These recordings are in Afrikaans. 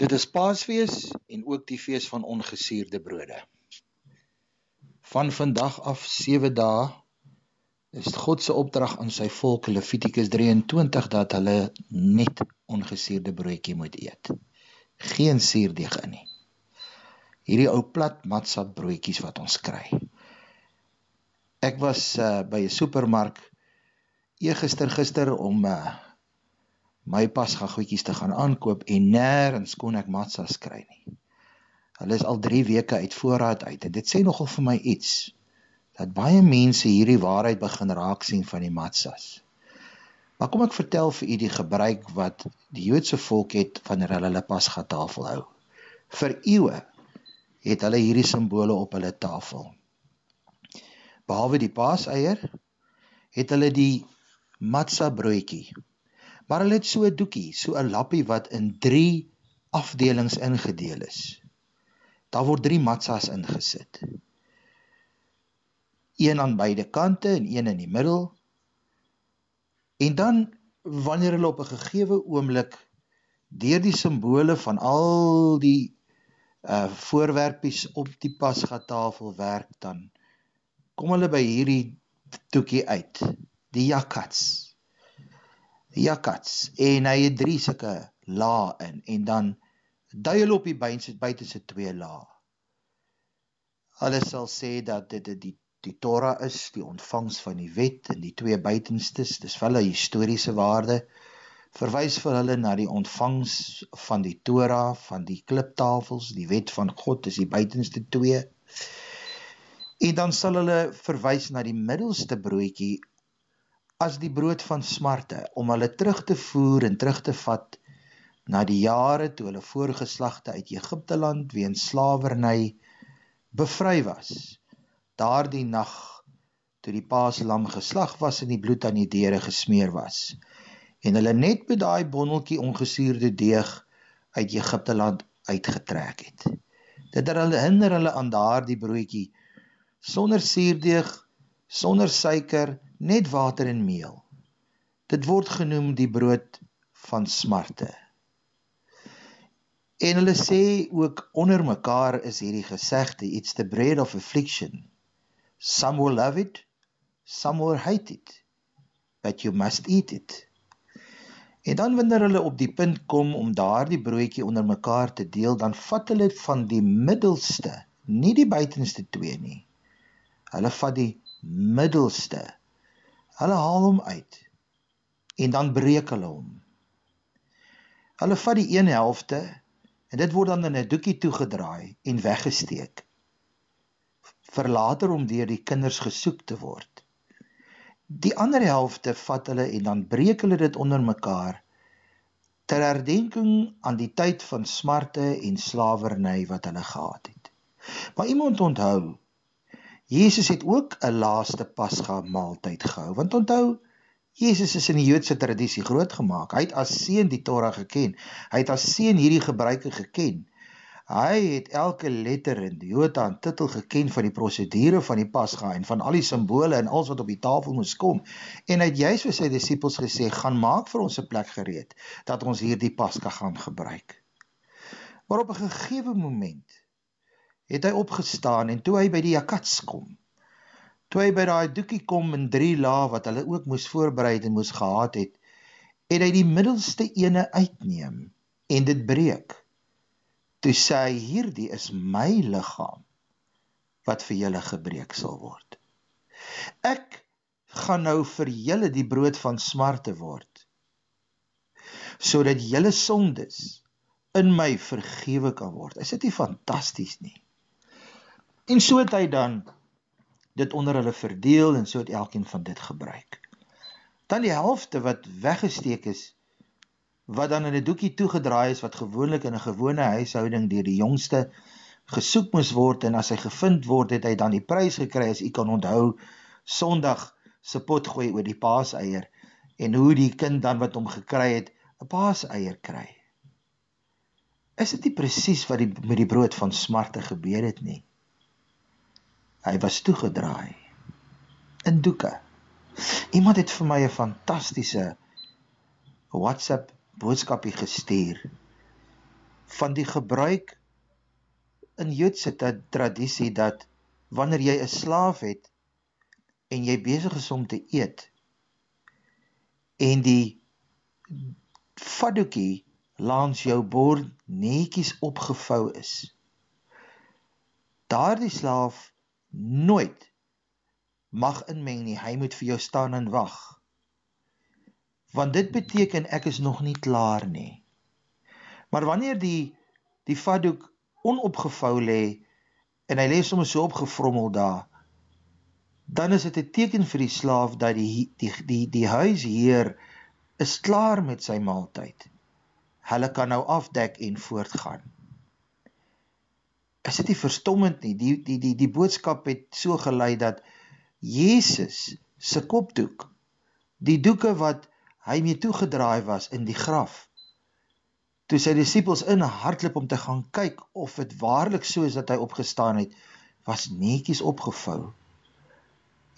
Dit is Paasfees en ook die fees van ongesuurde brode. Van vandag af 7 dae is God se opdrag aan sy volk Levitikus 23 dat hulle net ongesuurde broodjie moet eet. Geen suurdeeg in nie. Hierdie ou plat matsa broodjies wat ons kry. Ek was uh, by 'n supermark eergister gister om uh, my pasga goedjies te gaan aankoop en nêrens kon ek matsas kry nie. Hulle is al 3 weke uit voorraad uit en dit sê nogal vir my iets dat baie mense hierdie waarheid begin raak sien van die matsas. Maar kom ek vertel vir u die gebruik wat die Joodse volk het wanneer hulle hulle pasga tafel hou. Vir eeue het hulle hierdie simbole op hulle tafel. Behalwe die paaseier het hulle die matsa broodjie Maar hulle het so 'n doekie, so 'n lappie wat in 3 afdelings ingedeel is. Daar word 3 matsas ingesit. Een aan beide kante en een in die middel. En dan wanneer hulle op 'n gegeewe oomblik deur die simbole van al die uh voorwerpies op die pasgatafel werk dan kom hulle by hierdie toekie uit die jakats jakkats en hy het drie sulke lae in en dan dui hulle op die buite buite se twee lae. Hulle sal sê dat dit die die Torah is, die ontvangs van die wet en die twee buitenstes, dis vir hulle historiese waarde verwys vir hulle na die ontvangs van die Torah, van die kliptafels, die wet van God is die buitenste twee. En dan sal hulle verwys na die middelste broodjie as die brood van smarte om hulle terug te voer en terug te vat na die jare toe hulle voorgeslagte uit Egipte land weens slawerny bevry was. Daardie nag toe die paaslam geslag was en die bloed aan die deure gesmeer was en hulle net met daai bondeltjie ongesuurde deeg uit Egipte land uitgetrek het. Dit herinner hulle aan daardie broodjie sonder suurdeeg, sonder suiker net water en meel. Dit word genoem die brood van smarte. En hulle sê ook onder mekaar is hierdie gesegde it's the bread of affliction. Some will love it, some will hate it, but you must eat it. En dan wanneer hulle op die punt kom om daardie broodjie onder mekaar te deel, dan vat hulle van die middelste, nie die buitenste twee nie. Hulle vat die middelste Hulle haal hom uit en dan breek hulle hom. Hulle vat die een helfte en dit word dan in 'n doekie toegedraai en weggesteek. vir later om deur die kinders gesoek te word. Die ander helfte vat hulle en dan breek hulle dit onder mekaar ter herdenking aan die tyd van smarte en slawerny wat hulle gehad het. Maar iemand onthou Jesus het ook 'n laaste Pasga maaltyd gehou. Want onthou, Jesus is in die Joodse tradisie grootgemaak. Hy het as seun die Torah geken. Hy het as seun hierdie gebruike geken. Hy het elke letter in die Jota en titel geken van die prosedure van die Pasga en van al die simbole en alles wat op die tafel moes kom. En hy het juis vir sy disippels gesê: "Gaan maak vir ons 'n plek gereed dat ons hierdie Pasga gaan gebruik." Maar op 'n gegeewe moment het hy opgestaan en toe hy by die jakats kom toe hy by daai doekie kom in drie lae wat hulle ook moes voorberei en moes gehad het het hy die middelste ene uitneem en dit breek. Toe sê hy hierdie is my liggaam wat vir julle gebreek sal word. Ek gaan nou vir julle die brood van smarte word sodat julle sondes in my vergewe kan word. Is dit nie fantasties nie En so het hy dan dit onder hulle verdeel en so het elkeen van dit gebruik. Dan die helfte wat weggesteek is wat dan in 'n doekie toegedraai is wat gewoonlik in 'n gewone huishouding deur die jongste gesoek moes word en as hy gevind word het hy dan die prys gekry as u kan onthou Sondag se pot gooi oor die paaseier en hoe die kind dan wat hom gekry het 'n paaseier kry. Is dit nie presies wat die met die brood van smarte gebeur het nie? Hy was toegedraai in doeke. Iemand het vir my 'n fantastiese WhatsApp boodskapie gestuur van die gebruik in Joodse tradisie dat wanneer jy 'n slaaf het en jy besig is om te eet en die fadoekie langs jou bord netjies opgevou is daardie slaaf nooit mag inmeng nie hy moet vir jou staan en wag want dit beteken ek is nog nie klaar nie maar wanneer die die fadoek onopgevou lê en hy lê sommer so opgevrommel daar dan is dit 'n teken vir die slaaf dat die die die die huisheer is klaar met sy maaltyd. Hulle kan nou afdek en voortgaan. Is dit nie verstommend nie? Die die die die boodskap het so gelei dat Jesus se kopdoek, die doeke wat hy mee toegedraai was in die graf, toe sy disippels in hardloop om te gaan kyk of dit waarlik so is dat hy opgestaan het, was netjies opgevou.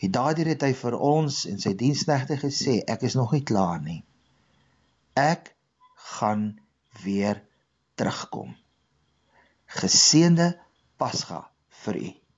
En daardeur het hy vir ons en sy diensknegte gesê, ek is nog nie klaar nie. Ek gaan weer terugkom. Geseënde Pasga vir u.